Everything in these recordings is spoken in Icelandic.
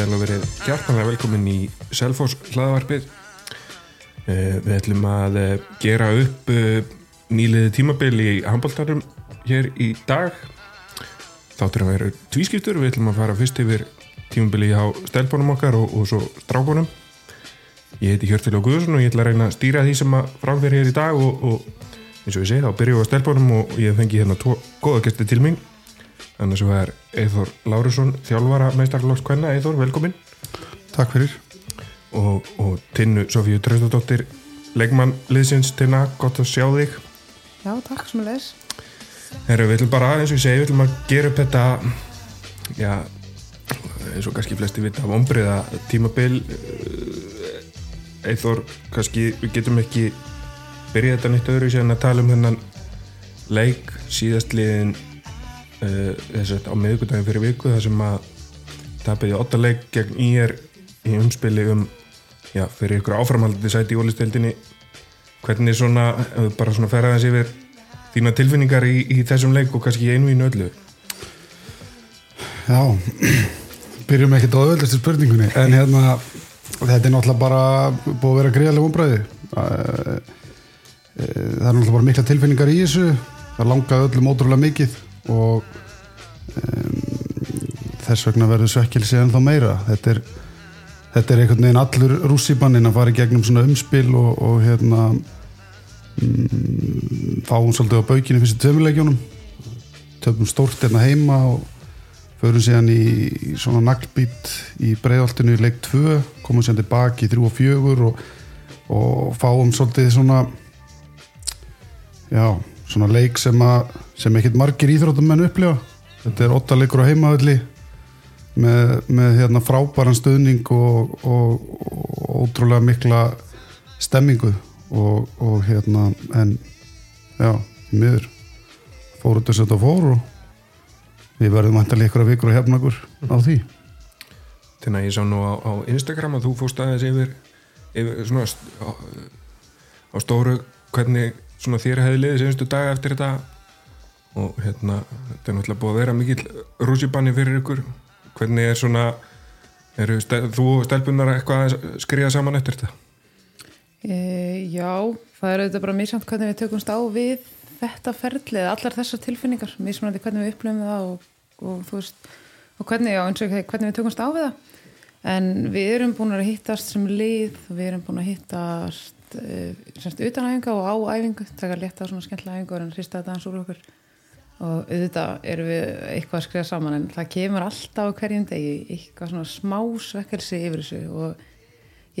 Sér að verið hjartanlega velkomin í Selfos hlaðavarpið. Uh, við ætlum að uh, gera upp uh, nýliði tímabil í handbóltarum hér í dag. Þáttur að vera tvískiptur. Við ætlum að fara fyrst yfir tímabili á stelpunum okkar og, og svo strákunum. Ég heiti Hjörtil og Guðursson og ég ætla að reyna að stýra því sem að framfyrir hér í dag og, og eins og ég segi þá byrjum við á stelpunum og ég fengi hérna tvo góða gæsti til mín. Að það er Eithor Lárusson, þjálfara meistarlóks kvenna. Eithor, velkomin. Takk fyrir. Og, og Tinnu Sofíu Tröstadóttir, leikmann liðsins. Tinna, gott að sjá þig. Já, takk sem að les. Herru, við ætlum bara, eins og ég segi, við ætlum að gera upp þetta, já, eins og kannski flesti vita, ombriða tímabil. Eithor, kannski, við getum ekki byrjað þetta nýtt öðru síðan að tala um hennan leik síðastliðin þess að á miðugundagin fyrir viku þar sem að tapiði óttaleik gegn íér í umspili um já, fyrir ykkur áframhaldið sæti í ólistildinni hvernig svona, bara svona ferðaðins yfir þína tilfinningar í, í þessum leik og kannski einu í nöllu Já, byrjum ekki á öðvöldastu spurningunni en hérna, þetta er náttúrulega bara búið að vera greiðalega umbræði það er náttúrulega bara mikla tilfinningar í þessu það langaði öllum ótrúlega mikið og um, þess vegna verður svekkilsi en þá meira. Þetta er, þetta er einhvern veginn allur rússibannin að fara í gegnum svona umspil og, og hérna um, fáum svolítið á baukinu fyrstu tömuleikjónum töfum stórt hérna heima og förum síðan í, í svona naglbít í breiðoltinu í leik 2 komum síðan tilbaki í 3 og 4 og, og fáum svolítið svona já, svona leik sem að sem ekkert margir íþróttumenn upplifa. Þetta er åtta leikur á heimaðalli með, með hérna frábæran stöðning og, og, og ótrúlega mikla stemmingu og, og hérna en já, miður fóru þess að þetta fóru og við verðum að vikur að hefna okkur á því. Þannig að ég sá nú á, á Instagram að þú fóst aðeins yfir, yfir svona á, á stóru hvernig þér hefði liðið senstu dag eftir þetta og hérna, þetta er náttúrulega búið að vera mikil rúsibanni fyrir ykkur. Hvernig er svona eru þú og stelpunar eitthvað að skriða saman eftir þetta? E, já, það er auðvitað bara mísamt hvernig við tökumst á við þetta ferlið, allar þessar tilfinningar. Mísmunandi hvernig við upplöfum það og, og þú veist, og hvernig, já, eins og hvernig við tökumst á við það. En við erum búin að hittast sem lið við erum búin að hittast e, semst utanæfinga og á æfingu. Taka létta svona skemmtilega æfingu og auðvitað erum við eitthvað að skrifa saman en það kemur alltaf á hverjum degi eitthvað svona smá svekkelsi yfir þessu og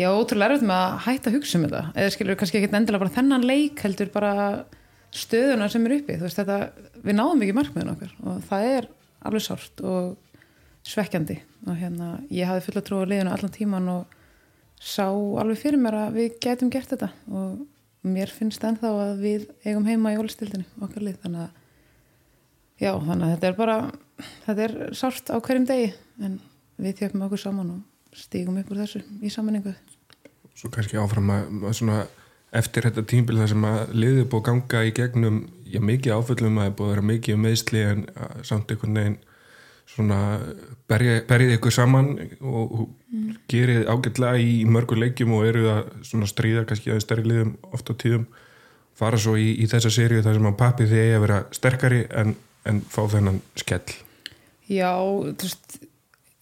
ég á ótrúlega erfitt með að hætta að hugsa um þetta. Eða skilur kannski ekki endilega bara þennan leik heldur bara stöðuna sem er uppi. Veist, þetta, við náðum ekki markmiðin okkar og það er alveg sárt og svekkjandi. Og hérna ég hafði fulla trú á liðinu allan tíman og sá alveg fyrir mér að við getum gert þetta. Og mér finnst ennþá að við eigum heima í ólistildinu okkar lið. Þannig að já, þannig að þetta er bara þetta er sárt á hverjum degi en við tjöfum okkur saman og stígum upp úr þessu í samanningu Svo kannski áfram að, að svona, eftir þetta tímbil þar sem að liðið búið að ganga í gegnum já, mikið áföllum að það búið að vera mikið um meðsli en samt einhvern veginn svona berja, berjið ykkur saman og, mm. gerið ágætlega í mörgur leikjum og eru að stríða kannski aðeins stærri liðum oft á tíðum fara svo í, í þessa sériu þar sem að pappi því að vera sterkari en en fá þennan skell. Já, þú veist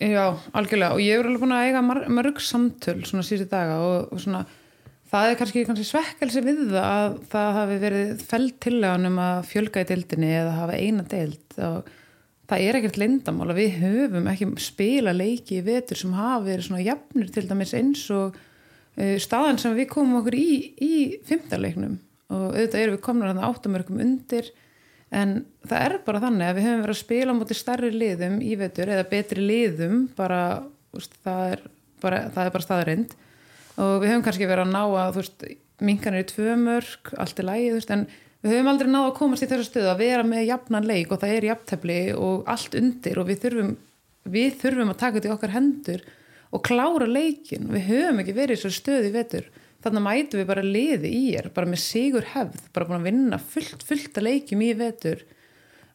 já, algjörlega. Og ég er alveg búin að eiga mörg samtöl svona síðusti daga og, og svona það er kannski, kannski svekkelsi við það að það hafi verið fælt til um að fjölga í deildinni eða hafa eina deild og það er ekkert lindamál að við höfum ekki spila leiki í vetur sem hafa verið svona jafnir til dæmis eins og uh, staðan sem við komum okkur í í fymtarleiknum og auðvitað erum við komin að áttamörkum undir en það er bara þannig að við höfum verið að spila á móti starri liðum í vetur eða betri liðum bara, úst, það, er bara það er bara staðarind og við höfum kannski verið að ná að minkan er í tvö mörg, allt er lægi en við höfum aldrei náðu að komast í þessu stöðu að vera með jafnan leik og það er jafntefni og allt undir og við þurfum við þurfum að taka þetta í okkar hendur og klára leikin, við höfum ekki verið í þessu stöðu í vetur þannig mætu við bara liði í er bara með sigur hefð, bara búin að vinna fullt, fullt að leikjum í vetur.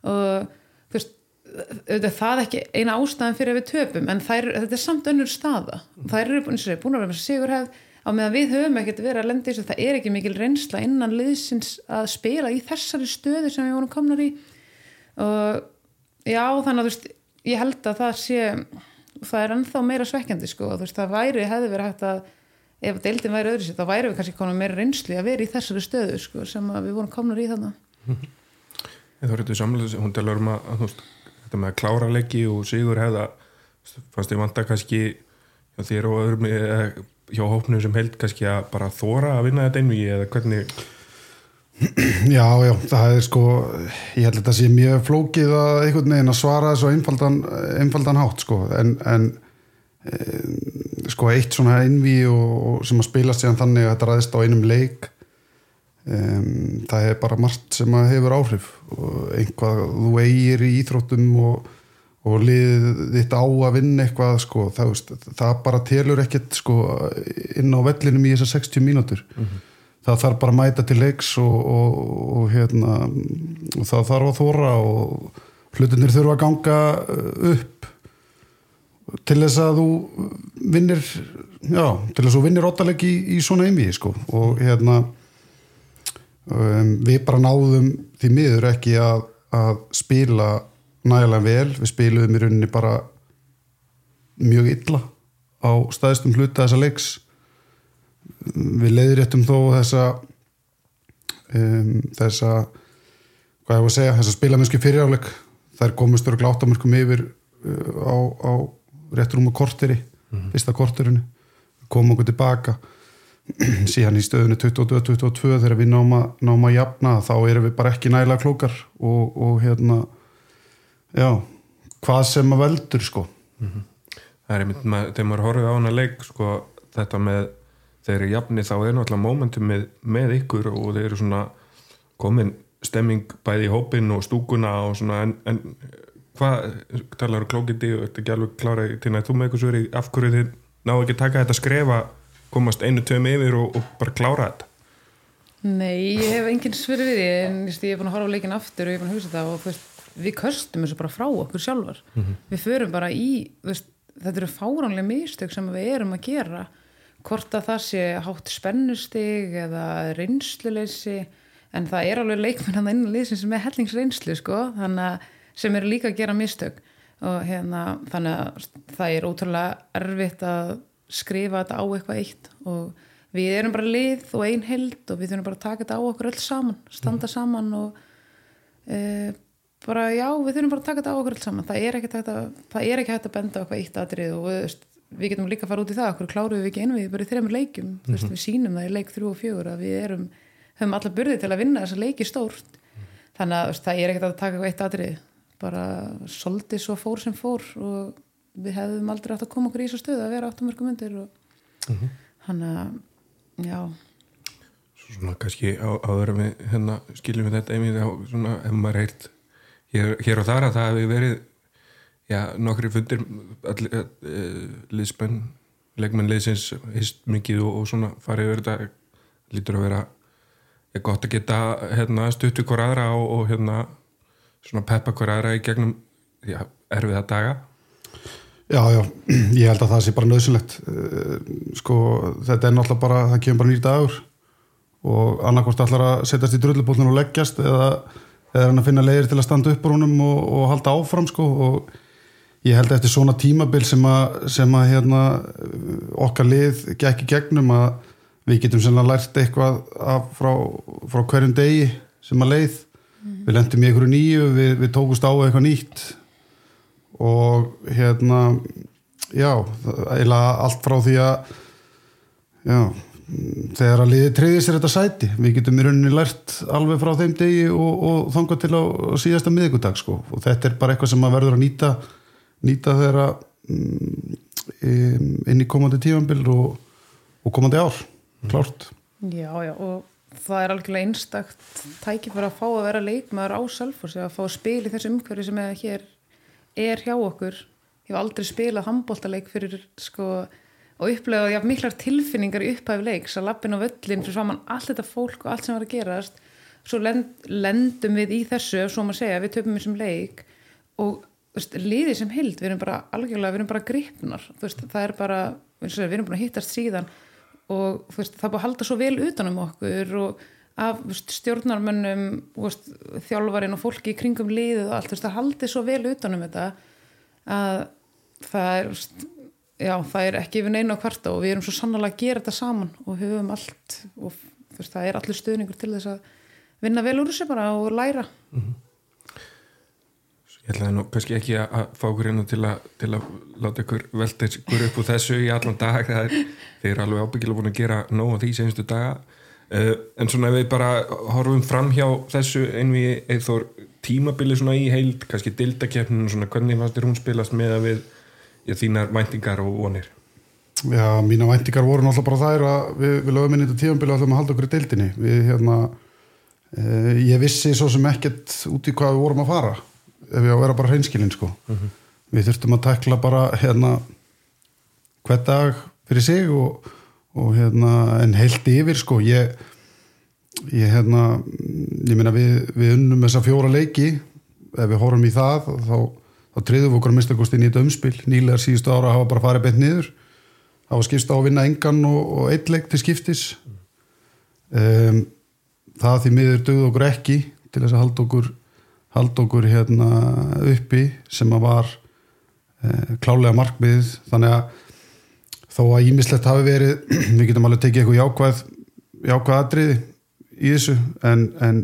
Og þú veist það ekki eina ástæðan fyrir að við töpum en þær, þetta er samt önnur staða. Þær eru búin, sér, búin að vera með sigurhefð á meðan við höfum ekkert verið að lenda í þessu. Það er ekki mikil reynsla innan liðsins að spila í þessari stöðu sem við vorum komnar í. Og já þannig að þú veist ég held að það sé það er ennþá meira svekkjandi sko. Þú veist það væri, hefði verið hægt að ef deildin væri öðru sér, þá væri við kannski konar meira reynsli að vera í þessari stöðu sko sem við vorum komnar í þannig En þá er þetta samlega, hún talar um að, veist, þetta með að klára leiki og sigur hefða, fannst ég vanta kannski hjá þér og öðrum eða hjá hópnum sem held kannski að bara þóra að vinna þetta einvigi eða hvernig? Já, já, það er sko ég held að þetta sé mjög flókið að einhvern veginn að svara þessu einfaldan, einfaldan hátt sko en, en sko eitt svona og sem að spila sér þannig að þetta ræðist á einum leik um, það er bara margt sem að hefur áhrif. Og einhvað þú eigir í íþróttum og, og liðið þitt á að vinna eitthvað sko, það, það bara telur ekkert sko inn á vellinum í þessar 60 mínútur. Mm -hmm það þarf bara að mæta til leiks og, og, og, hérna, og það þarf að þóra og hlutinir þurfa að ganga uh, upp til þess að þú vinnir já, til þess að þú vinnir óttaleg í, í svona einvið sko. Og hérna um, við bara náðum því miður ekki að, að spila nægilega vel, við spiluðum í rauninni bara mjög illa á staðistum hluta þessa leiks. Við leiðréttum þó þessa um, þessa hvað ég var að segja, þessa spilamennsku fyriráleik. Þær komustur og gláttamörkum yfir uh, á, á réttur um að korteri, mm -hmm. fyrsta korterinu komum okkur tilbaka síðan í stöðinu 22-22 þegar við náum að, náum að jafna þá erum við bara ekki nægilega klókar og, og hérna já, hvað sem að veldur sko mm -hmm. Það er einmitt, þegar maður horfið á hana leik sko, þetta með þeir eru jafni þá er náttúrulega momentum með, með ykkur og þeir eru svona komin stemming bæði í hópin og stúkuna og svona en, en hvað, talar um klókiti og ert ekki alveg klára til að þú með eitthvað svöri af hverju þið náðu ekki taka þetta skrefa komast einu töm yfir og, og bara klára þetta? Nei, ég hef enginn svöri við því en ég er búin að horfa á leikin aftur og ég er búin að hugsa það og veist, við köstum þessu bara frá okkur sjálfar. Mm -hmm. við förum bara í veist, þetta eru fáránlega mistök sem við erum að gera. Hvort að það sé hátt spennustig eða reynsluleysi en það er alveg leikmenn hann innan liðsins sem er hellingsreynslu sko. Þannig að sem eru líka að gera mistök. Og hérna þannig að það er ótrúlega erfitt að skrifa þetta á eitthvað eitt. Og við erum bara lið og ein held og við þurfum bara að taka þetta á okkur öll saman standa mm. saman og e, bara já við þurfum bara að taka þetta á okkur öll saman. Það er ekki hægt að, að benda okkur eitt aðrið og við, við getum líka að fara út í það okkur kláruðum við ekki einvið bara í þrejum leikum mm -hmm. veist, við sínum það í leik 3 og 4 að við erum, höfum alla byrði til að vinna þessa leiki stórt. Mm þannig að það er ekkert að taka eitt aðrið bara soldi svo fór sem fór og við hefðum aldrei átt að koma okkur í þessu stöðu að vera áttumörgum undir og mm -hmm. hann að já Svo svona kannski á, áður við hérna skiljum við þetta einmið á svona ef maður heilt hér, hér og þar að það hefur verið já, nokkri fundir uh, liðspenn leikmenn liðsins hist mikið og, og svona farið verið þetta lítur að vera er gott að geta hérna, stuttu hver aðra og, og hérna, svona peppa hver aðra í gegnum já, erfiða daga? Já, já, ég held að það sé bara nöðsynlegt sko, þetta er náttúrulega bara það kemur bara nýr dagur. Og annarkost allar að setjast í drullubólun og leggjast eða, eða að finna leiðir til að standa upp á húnum og, og halda áfram sko. Og ég held eftir svona tímabil sem að, sem að hérna, okkar lið gekk í gegnum að við getum sérlega lært eitthvað af, frá, frá hverjum degi sem að leið. Við lendum í einhverju nýju, við, við tókust á eitthvað nýtt og hérna já, eiginlega allt frá því að já þegar að liði treyði sér þetta sæti. Við getum í rauninni lært alveg frá þeim degi og, og þanga til á, síðasta miðugudag sko. Og þetta er bara eitthvað sem að verður að nýta nýta þeirra um, inn í komandi tífambil og, og komandi ár. Mm. klárt. Já, já, og það er algjörlega einstakt tækif fyrir að fá að vera leikmaður á Salfors eða að fá að spila í þessu umhverfi sem er hér er hjá okkur. Ég hef aldrei spilað handbóltaleik fyrir sko og upplegað já, miklar tilfinningar í upphæfi leiks að lappin á völlin fyrir saman allt þetta fólk og allt sem var að gerast. Svo lend, lendum við í þessu, svo maður segja, við töfum þessum leik og veist, liðið sem hild við erum bara algjörlega, við erum bara gripnar. Veist, það er bara, við erum að hittast síðan og veist, það búin að halda svo vel utanum okkur og af veist, stjórnarmönnum veist, þjálfarinn og fólki í kringum liðið og allt, það haldi svo vel utanum þetta að það er já, það er ekki yfir neina kvarta og við erum svo sannlega að gera þetta saman og höfum allt og það er allir stuðningur til þess að vinna vel úr þessu bara og læra Ég ætlaði nú kannski ekki að fá okkur hérna til til að láta ykkur velta ykkur upp úr þessu í allan dag. Er, þeir eru alveg ábyggilega búin að gera nóg á því senstu daga. Uh, en svona ef við bara horfum fram hjá þessu einvi eithor tímabili svona í heild, kannski dildakefninu svona hvernig fannst þér hún spilast með að við já, þínar væntingar og vonir? Já, mína væntingar voru náttúrulega bara þær að við, við lögum inn í þetta tífambili og ætlum að halda okkur í deildinni. Við hérna uh, ég vissi svo sem ekkert út í hvað við vorum að fara ef ég á að vera bara hreinskilin sko. Við þurftum að tekla bara hérna hvern dag fyrir sig og, og hérna en heilt yfir sko. Ég, ég hérna ég meina við, við unnum þessa fjóra leiki. Ef við horfum í það þá, þá treyðum við okkur að mista kost inn í þetta umspil. Nýlegar síðustu ára hafa bara farið beint niður. Hafa skipst á að vinna engan og, og eitt leik til skiptis. Um, það því miður dögðu okkur ekki til þess að halda okkur halda okkur hérna uppi sem að var eh, klálega markmið þannig að þó að ímislegt hafi verið við getum alveg tekið eitthvað jákvæð jákvæð atriði í þessu en, en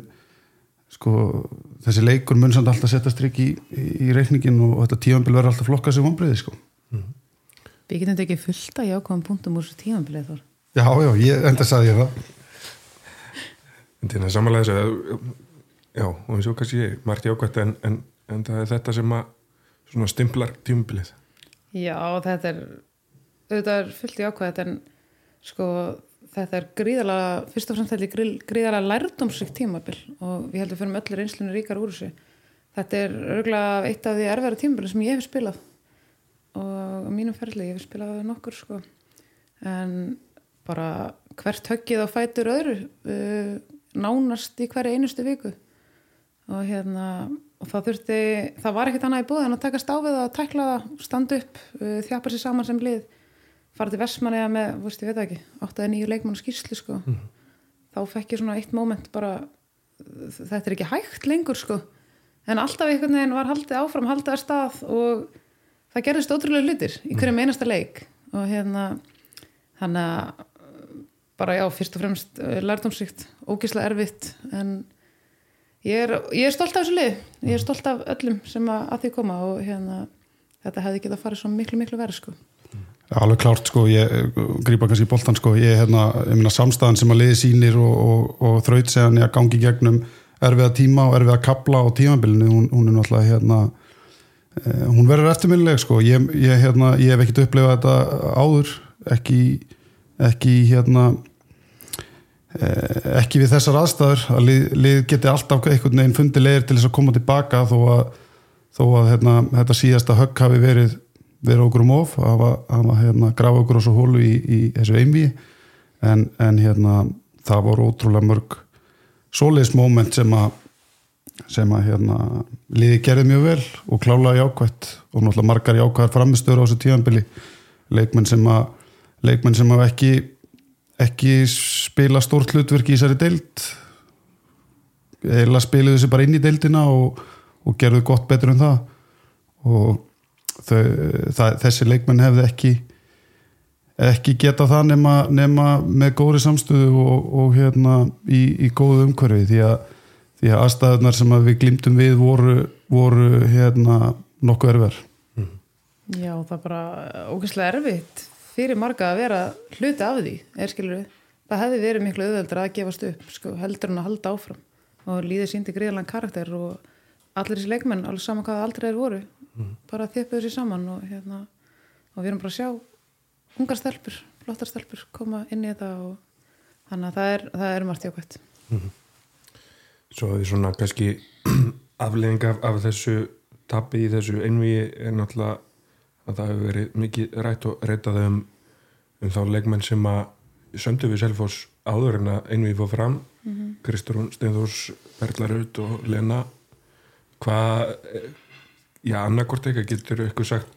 sko þessi leikur mun samt alltaf setja strikk í, í, í reikningin og þetta tífambil verður alltaf flokka sem vonbreiði sko. Við getum tekið fullt að jákvæðum punktum úr þessu tímanbilið þór. Já, já, ég, enda sagði ég það. En til að samanlega þess að já, og eins og kannski margt jákvæmt en, en, en það er þetta sem að stimplar tímabilið. Já, þetta er auðvitað er fullt jákvæð en sko þetta er gríðalega, fyrst og fremst þetta er grí- gríðalega lærdómsrikt tímabil og við heldum fyrir með öllu reynslunni ríkar úr þessu. Þetta er örgulega eitt af því erfæra tímabili sem ég hef spilað og á mínum ferli, ég hef spilað nokkur sko. En bara hvert höggið á fætur öðru uh, nánast í hverju einustu viku og hérna og það þurfti, það var ekkert annað í búið en að taka stáfið og tækla það, standa upp uh, þjapa sér saman sem lið. Fara til Vestmanniða með, veist ég veit ekki áttaði nýju leikmann og skýrslu sko. Þá fekk ég svona eitt moment bara þetta er ekki hægt lengur sko. En alltaf einhvern veginn var haldið áfram haldið að stað og það gerðist ótrúlega hlutir í hverjum einasta leik. Og hérna þannig að bara já, fyrst og fremst lærdomsrikt, ógislega erfitt en ég er, ég er stolt af þessu lið ég er stolt af öllum sem að, að því koma og hérna þetta hefði getað farið svo miklu miklu verið sko. Alveg klárt sko, ég eh, grípa kannski í boltan sko, ég er hérna, ég meina samstæðan sem að liði sínir og, og, og þraut segjan ég að gangi í gegnum erfiða tíma og erfiða kapla á tímabilinu, hún, hún er náttúrulega hérna, eh, hún verður eftirminnileg sko, ég, ég, hérna, ég hef ekkert upplifað þetta áður, ekki, ekki hérna, ekki við þessar aðstæður að lið, lið geti alltaf einhvern veginn fundi leiðir til þess að koma tilbaka þó að, þó að hérna, þetta síðasta högg hafi verið verið okkur um of að hafa hérna, grafa okkur á svo hólu í, í þessu einví en, en hérna það voru ótrúlega mörg svoleiðis moment sem að sem að hérna liði gerði mjög vel og klálega jákvætt og náttúrulega margar jákvæðar framistöður á þessu tíðanbili leikmenn sem að leikmenn sem að ekki ekki spila stórt hlutverk í þessari deild. Eða spiluðu þessi bara inn í deildina og, og gerðu gott betur en það. Og þau, það, þessi leikmenn hefði ekki ekki geta það nema, nema með góðri samstöðu og, og hérna í, í góðu umhverfi. Því að, því að aðstæðunar sem að við glimtum við voru, voru hérna nokkuð erfar Já, það er bara ógeðslega erfitt fyrir marga að vera hluti af því, er skilur. Það hefði verið miklu auðveldra að gefast upp, sko, heldur en að halda áfram og líðið síndi gríðalega karakter og allir þessi leikmenn, alveg saman hvað aldrei er voru, bara þjöppuðu sér saman og hérna, og við erum bara að sjá ungar stelpur, flottar stelpur koma inn í þetta og þannig að það er, það er margt jákvæmt. Svo því svona kannski afleðing af, af þessu tapi í þessu einvíi er náttúrulega að það hefur verið mikið rætt og reytað um, um þá leikmenn sem að söndu við Selfoss áður en að einvíi fór fram. Mm -hmm. Kristurún Steinþórs, Berglarud og Lena. Hvað já, annarkort eitthvað getur eitthvað sagt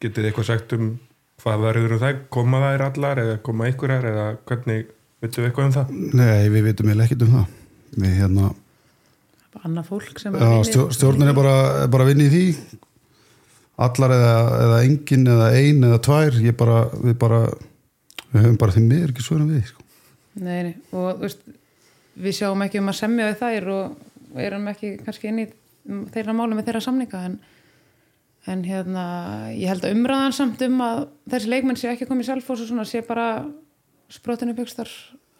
getur eitthvað sagt um hvað verður um það, koma þær allar eða koma einhverjar eða hvernig veitum við eitthvað um það? Nei, við vitum eiginlega ekkert um það. Við hérna bara annað fólk sem Já, stjó, stjórnin er bara, bara að vinna í því allar eða, eða engin eða ein eða tvær ég bara, við bara við höfum bara því miður ekki svörum við sko. Nei, nei, og þú veist, við sjáum ekki um að semja við þær og erum ekki kannski inn í þeirra málum með þeirra samninga en, en hérna, ég held að umræðan samt um að þessi leikmenn sé ekki komið sjálfós og svona sé bara sprotinu byggstar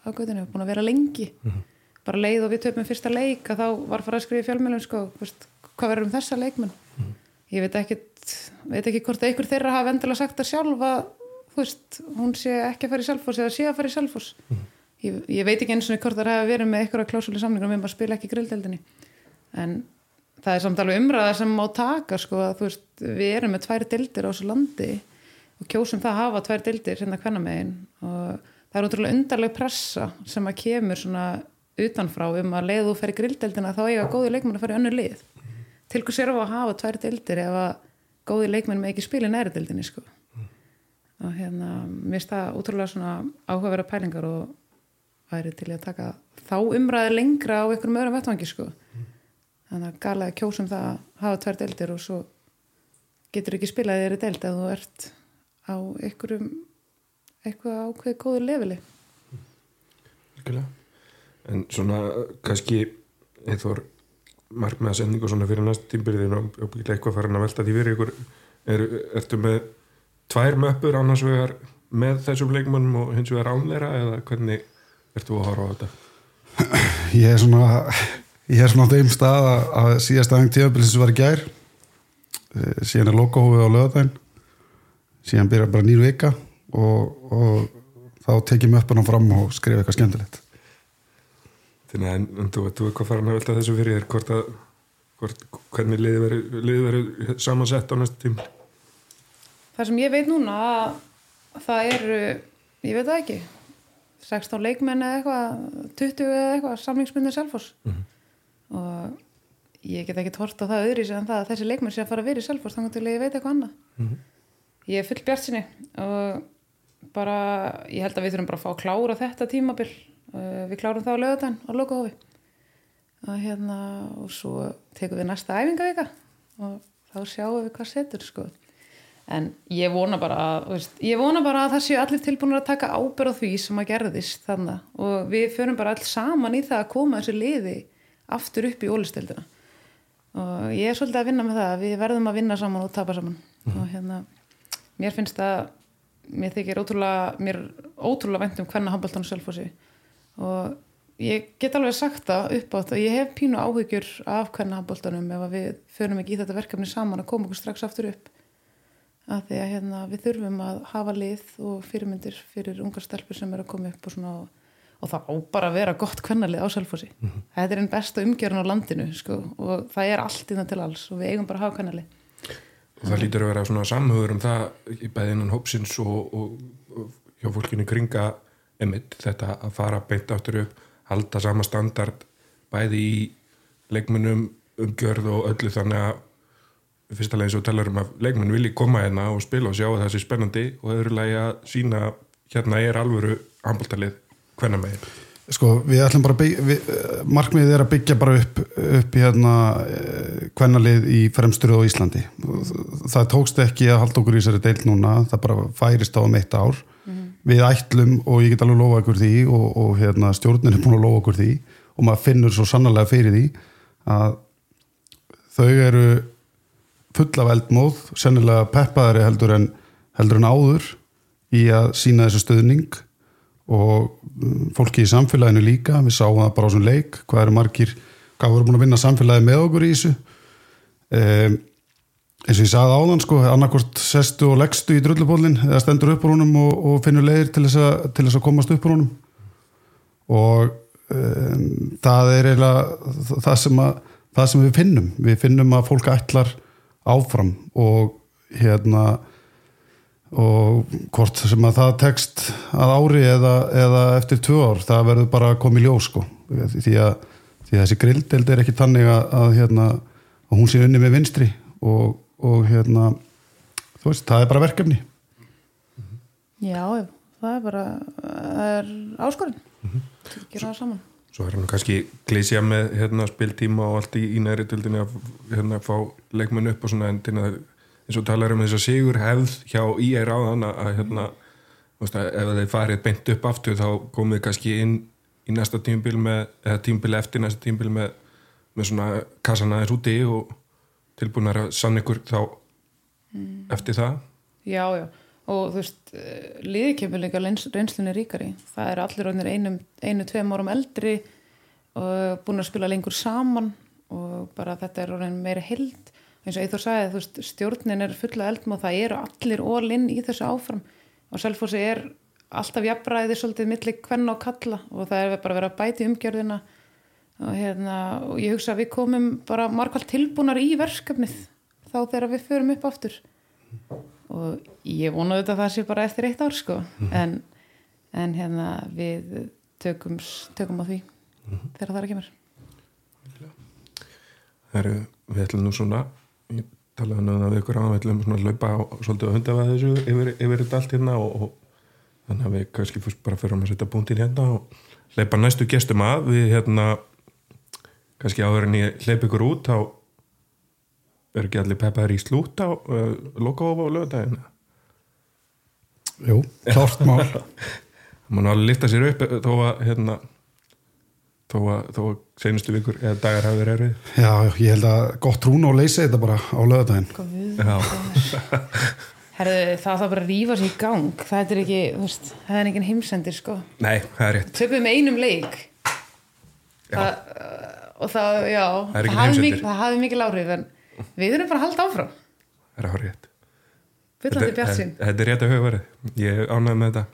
á guðinu, búin að vera lengi. Bara leið og við töfum fyrsta leik að þá var farað að skrifa í fjölmjölum sko, veist, hvað verður um þessa leikmenn? Ég veit ekki veit ekki hvort einhver þeirra hafa endilega sagt að sjálf að veist, hún sé ekki að fara í selfos eða sé að fara í selfos ég, ég veit ekki eins og hvort það hafa verið með einhverja klásuli samlingar um að spila ekki grilldeldinni en það er samt alveg umræða sem má taka sko að þú veist, við erum með tvær dildir á þessu landi og kjósum það að hafa tvær dildir hérna hvenna megin og það er útrúlega undarleg pressa sem að kemur svona utanfrá um að leiðu þú fer í grilldeldina þá eiga góði leikmenn að fara í önnu lið. Til hvers er að hafa tvær dildir ef að góði leikmenn með ekki næri dildinni sko. Og hérna, mér finnst það útrúlega svona áhugaverða pælingar og væri til að taka þá umræði lengra á einhverjum öðrum vettvangi sko. Þannig að gala að kjósum það að hafa tvær deildir og svo getur ekki spilaði þeirri deild að þú ert á einhverjum eitthvað ákveði góður leveli. Virkilega. En svona kannski eitthvað markmiða sendingu svona fyrir næst tímbyrðin og byggja eitthvað farin að velta því fyrir ykkur. Er, ertu með tvær möppur annars vegar með þessum leikmannum og hins vegar án þeirra eða hvernig ertu að horfa á þetta? ég er svona ég er svona á þeim stað að, síðast aðeins tíðanbilsins var í gær. Eh, síðan er logohófið á löðadæn síðan byrjar bara nýru vika og, og þá tekjum möppuna fram og skrifa eitthvað skemmtilegt Þannig að en, þú veit, eitthvað farin að velta þessu fyrir þér hvort að hvort, hvernig liði verið verið samansett á næstu tím Það sem ég veit núna að það eru, ég veit það ekki 16 leikmenn eða eitthvað 20 eða eitthvað samlingsmyndin Selfoss. Og ég get ekki tort á það öðri en það að þessi leikmenn sé að fara að vera í Selfoss þannig til ég veit eitthvað annað. Ég er full bjart sinni og bara, ég held að við þurfum bara að fá að klára þetta tímabil. uh, við klárum það á lögutan á logohofi og hérna og svo tekum við næsta æfingavika og þá sjáum við hvað setur sko. En ég vona bara að, veist, ég vona bara að það séu allir tilbúinur að taka ábyrð á því sem að gerðist þannig og við förum bara alls saman í það að koma þessi liði aftur upp í ólistildina og ég er svolítið að vinna með það við verðum að vinna saman og tapa saman. Og hérna, mér finnst það mér þykir ótrúlega mér ótrúlega um hvernig handbóltan og selfósi og ég get alveg sagt það upp átt og ég hef pínu áhyggjur af hvernig handbóltanum ef við förum ekki í þetta verkefni saman að koma okkur strax aftur upp. Að því að hérna, við þurfum að hafa lið og fyrirmyndir fyrir ungar stelpur sem er að koma upp og svona og, það á bara að vera gott kvennalið á Selfossi. Þetta er einn besta umgjörn á landinu sko, og það er allt innan til alls og við eigum bara að hafa kvennalið. Og það lítur að vera svona samhugur um það í bæði innan hópsins og, og, og hjá fólkinu kringa emitt þetta að fara beint áttur upp halda sama standard bæði í leikmunum umgjörð og öllu þannig að fyrsta lagi svo talar um að leikmenn vilji koma hérna og spila og sjá að það sé spennandi og öðru lagi að sína hérna er alvöru handbóltalið hvenna megin Sko, við ætlum bara að byggja, markmiðið er að byggja bara upp, upp í hérna hvernalið í fremsturðu á Íslandi. Það tókst ekki að halda okkur í þessari deilt núna, það bara færist á um eitt ár. Við ætlum og ég get alveg lofa okkur því og, og hérna, stjórnin er búin að lofa okkur því og maður finnur svo sannlega fyrir því að þau eru full af eldmóð, sennilega peppaðari heldur en, heldur en áður í að sína þessu stöðning og fólki í samfélaginu líka. Við sáum það bara á svona leik hvað eru margir, hvað voru búin að vinna samfélagi með okkur í þessu. Um, eins og ég sagði áðan sko, annarkort sestu og leggstu í drullupólinn eða stendur upp á honum og, og finnur leiðir til þess, að, til þess að komast upp á honum. Og um, það er eiginlega það sem, að, það sem við finnum. Við finnum að fólk ætlar áfram og hérna og hvort sem að það tekst að ári eða, eða eftir tvö ár, það verður bara að koma í ljós sko, því að, því að þessi grilldeld er ekki tannig að, að, hérna, að hún sé unni með vinstri og og hérna þú veist, það er bara verkefni Já, það er bara það er áskorinn Mhm. gera það saman Svo er hann kannski glísja með hérna, spiltíma og allt í, í næri tildinni að hérna, fá leikmenn upp og svona endin að eins og talar um þess að sigur hefð hjá IR áðan að, að hérna, að ef þeir farið beint upp aftur þá komið kannski inn í næsta tímbil með, eða tímbil eftir næsta tímbil með, með svona kassan aðeins úti og tilbúin að sann ykkur þá eftir það? Já, já, og þú veist liði kemur líka reynslunni ríkari. Það er allir einum, einu, tveim árum eldri og búin að spila lengur saman og bara þetta er orðin meira held eins og Eithor sagði, þú veist, stjórnin er fulla eldum og það eru allir all-in í þessu áfram. Og Selfossi er alltaf jafnræði svolítið milli hvern og kalla og það er bara að vera að bæti umgjörðina og, hérna, og ég hugsa að við komum bara margvall tilbúnar í verkefnið þá þegar við förum upp aftur. Og ég vona þetta að það sé bara eftir eitt ár sko. En, en hérna við tökum, tökum á því þegar það er að kemur. Heru, við ætlum nú svona ég talaði nú að við ykkur á við ætlum svona að laupa á, svolítið að hundafa þessu yfir, yfir þetta allt hérna og, og þannig að við kannski fyrst bara fyrir að setja búntinn hérna og leipa næstu gestum að. Við hérna kannski áður en ég leip ykkur út þá er ekki allir peppaður í slút á uh, lokahofa og lögudaginn Jú, klárt mál. Má nú alveg lifta sér upp þó að hérna þó að, þó að senustu vikur eða dagar hafi verið erfið. Já, ég held að gott trún og leysi þetta bara á lögadaginn Já. Herðu, það þarf bara að rífa sér í gang. Það er ekki, þú veist, það er engin heimsendir sko. Nei, það er rétt. Tökum með einum leik. Já. það, uh, og það, já Það er það mikil, það hafi mikil áhrif en við erum bara að halda áfram. Það er að rétt? Byllandi bjart sín Þetta er rétt að huga verið. Ég ánægði með þetta.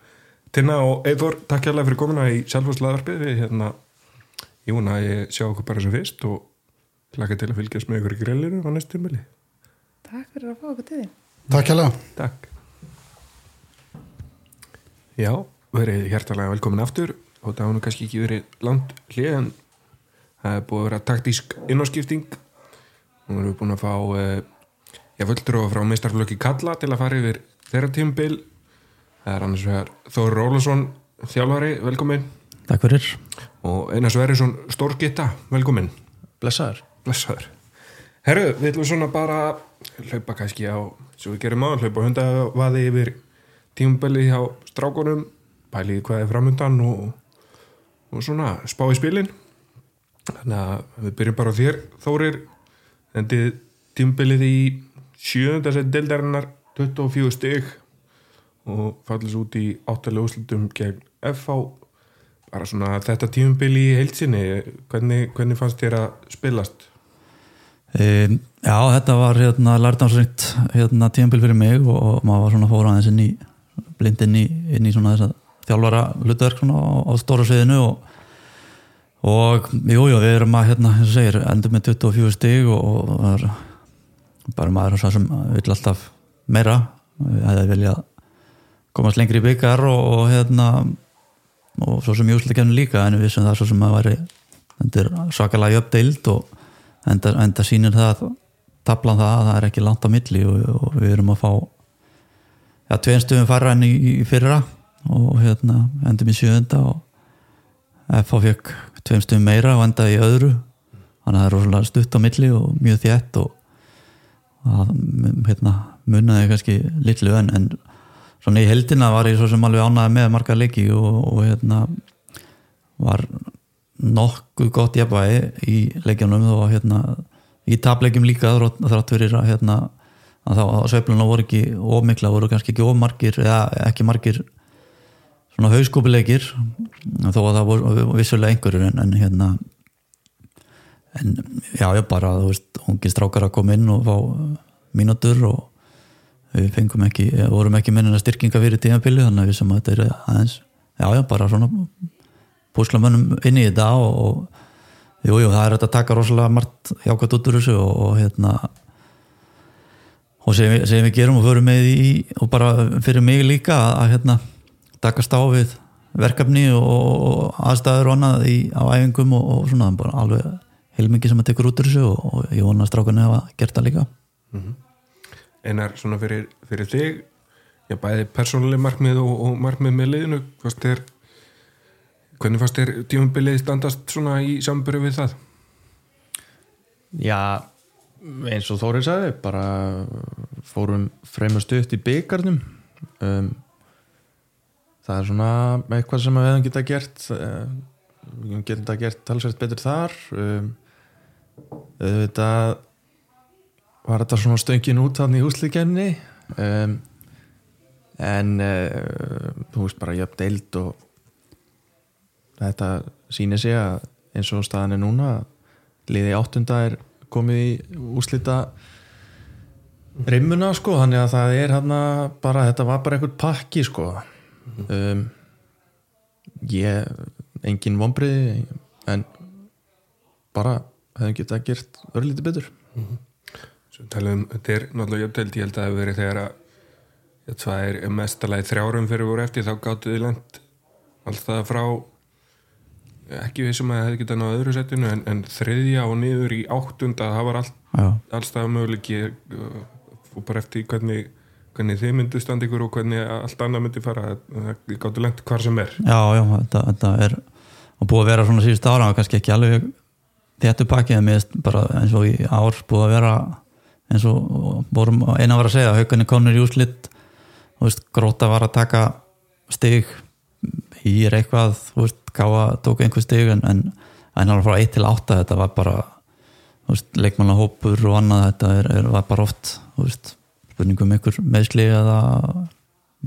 Tinna og Eithor, takk hérlega fyrir komuna í sjálfhúslaðarpið við hérna að ég sjá okkur bara sem fyrst og hlaka til að fylgjast með ykkur í grillinu á næstum mili Takk fyrir að fá okkur til því Takk hérlega Takk. Já, verið hjertalega velkomin aftur. Og það hafa nú kannski ekki verið langt hlið en það er búið að vera taktísk innáskipting. Nú erum við búin að fá eh, ég völdur og frá meistarflöki Kalla til að fara yfir þeirra tímabil. Það er annars vegar Þóri Rólasson þjálfari, velkomin Takk fyrir. og Einar Sverrisson Stórgitta, velkomin Blessaður. blessaður. Herru, við ætlum svona bara að hlaupa kannski á, svo við gerum á hlaupa hundavaði yfir tímabelli hjá strákunum pæliði hvað er framundan og, og svona spá í spilin þannig að við byrjum bara á þér Þórir, endið tímabellið í sjöunda seti deildarinnar 24 stig. Og fallist út í áttalega úslutum gegn FH bara svona þetta tímabili í heilsinni hvernig, hvernig fannst þér að spilast? Um, já, þetta var hérna lærdansrikt hérna tímpil fyrir mig og, og maður var svona fór aðeins inn í blind inn í, inn í svona þess að þjálfara hlutverk svona á, á stóra sviðinu og, og jú, jú, við erum að hérna, eins og segir, endur með 24 stig og, og það er bara maður svo sem vill alltaf meira, við hefði viljað komast lengri í byggar og, og hérna og svo sem júsleikefni líka en við vissum það svo sem að þetta er svakalega uppdeild og enda, enda sýnir það tablan það að það er ekki langt á milli og, og við erum að fá ja, tvein stöðum fara enn í, í fyrra og hérna endum í sjöunda og FH fekk tveim stöðum meira og endaði í öðru. Þannig að það er rosalega stutt á milli og mjög þétt og það hérna, munnaði kannski litlu en, en svona í heldina var ég svo sem alveg ánaði með marga leiki og, og hérna var nokkuð gott jafnvægi í leikjanum og hérna í tapleikjum líka þrátt fyrir að hérna að þá sveifluna voru ekki ómikla, voru kannski ekki ómarkir eða ekki markir svona hauskópileikir þó að það voru vissulega einhverjur en, en hérna en já, já bara, þú veist, ungi strákar að koma inn og fá mínútur og við fengum ekki, vorum ekki minnina styrkinga fyrir tímabili þannig að við sem að þetta er aðeins já, já, bara svona púslamönnum inn í þetta og, og jú, jú, það er að taka rosalega margt jákvæmt út úr þessu og, og hérna og sem, sem við gerum og förum með í og bara fyrir mig líka að hérna takast á við verkefni og, aðstæður og annað í, á æfingum og, og svona bara alveg heilmingi sem að tekur út úr þessu og, og ég vona að strákunni hafa gert það líka. Einar svona fyrir, fyrir þig já, bæði persónuleg markmið og, og markmið með liðinu fannst þér hvernig fannst þér tímabilið standast svona í samböru við það? Já, eins og Þórið sagði bara fórum fremur stutt í byggarnum um, það er svona eitthvað sem við hefum geta gert uh, við hefum geta gert talsvægt betur þar. Um, þetta var þetta svona stöngin út hann í húslíkjemni um, en uh, þú veist bara jöfn deild og þetta sýnir sig að eins og staðan er núna liði áttunda er komið í úslita rimmuna sko þannig að það er hann bara þetta var bara einhvern pakki sko um, ég engin vonbriði en bara hefðum getað gert örlítið betur. Svo talum, þetta er náttúrulega jöfntöld, ég held að það hefur verið þegar að ja, það er mestalagi þrjárum fyrir voru eftir, þá gáttu þið lent alltaf frá ekki við sem að það hefði getað náðu öðru setinu en, en þriðja og niður í áttunda það var all, Já, allstað möguleiki og bara eftir hvernig, hvernig þið myndu standa ykkur og hvernig allt annað myndi fara. Það gáttu lent hvar sem er. Já, já þetta, þetta er og búið að vera svona síðust ára og kannski ekki alveg þetta pakki en bara eins og í ár búið að vera eins og vorum eina var að segja haugunni konur í úslit þú veist, gróta var að taka stig í veist, gáða tók einhver stig en, en alveg frá 1 til 8 þetta var bara leikmannahópur og annað þetta er, er, var bara oft veist, spurningum ykkur meðsli eða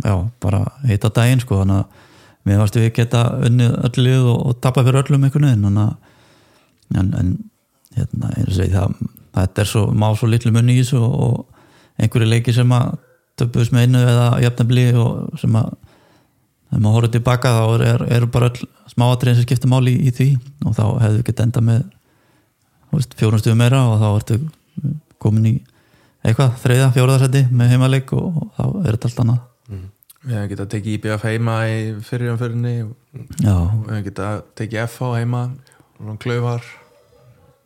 já, bara heita daginn sko, þannig að mér varstu við geta unnið öll lið og, og tapa fyrir öllum að en, en hérna, segi það þetta er svo, má svo litlu munni í þessu og, einhverju leiki sem að töpuðs með einu eða jafnabli og sem að þegar maður horfður tilbaka þá eru er, bara smáatriðin sem skipta máli í, í því. Og þá hefðu við gett enda með fjórum stuðum meira og þá ertu komin í eitthvað, þriða, fjóraðarsæti með heimaleik og, og þá er þetta allt annað. Við hefum getað tekið IBF heima í fyrirjumförinni við hefum getað tekið FH heima og klöfar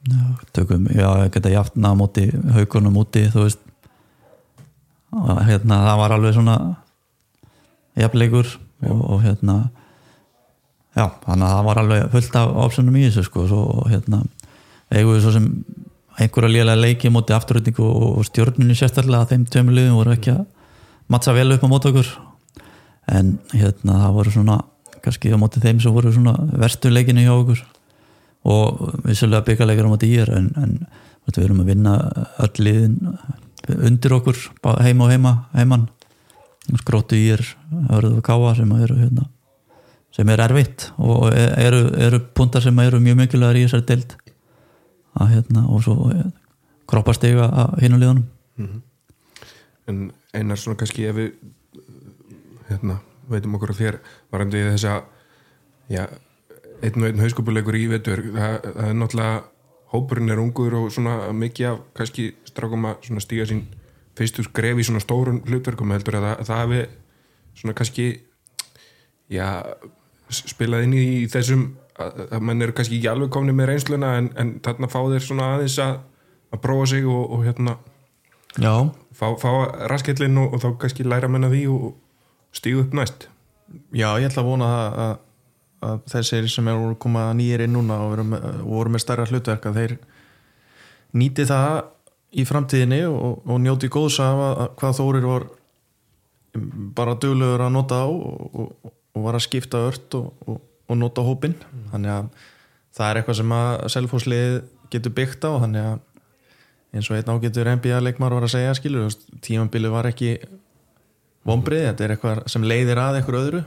já, tökum, já, ég geta jafna á móti haugunum úti, þú veist. Og hérna, það var alveg svona jafnleikur og, og hérna já, þannig að það var alveg fullt af optionum í þessu sko, og hérna eigum við svo sem einhverja lélega leiki móti afturröndingu og, stjórnunni sérstaklega að þeim tveimur liðum voru ekki að mattsa vel upp á móti okkur. En hérna það voru svona kannski á móti þeim sem voru svona verstu leikinu hjá okkur. Og vissulega byggalegur á móti í er en, en við erum að vinna öll liðin undir okkur heima og heima heimann skróttu í er hörðu og káa sem eru hérna sem er erfitt og eru, eru puntar sem eru mjög mikilvægur í þessari deild að hérna og svo kroppastega að hinu liðunum. En einar svona kannski ef við hérna, veitum okkur að þér varandi þess að já, einn og einn hauskupuleikur í vetur það, það er náttúrulega hópurinn er ungur og svona mikið af kannski strákum að stíga sín fyrstu skref í svona stórun hlutverkum heldur að það, það hafi svona kannski já, spilað inn í þessum að, mann eru kannski ekki alveg komni með reynsluna en, en þarna fá þeir svona aðeins að, að prófa sig og, og hérna já, fá, fá raskellin og, og þá kannski læra menna því og stígu upp næst. Já, ég ætla að vona að, að, að þessir sem eru að koma nýjir inn núna og, með, voru með stærra hlutverk að þeir nýti það í framtíðinni og, og njóti góðs af að hvað Þórir var bara duglegur að nota á og, og var að skipta ört og nota hópin þannig að það er eitthvað sem að selfhóslið getur byggt á þannig að eins og einn ágetur NBA leikmar var að segja skilur, tímambili var ekki vonbrið, þetta er eitthvað sem leiðir að eitthvað öðru.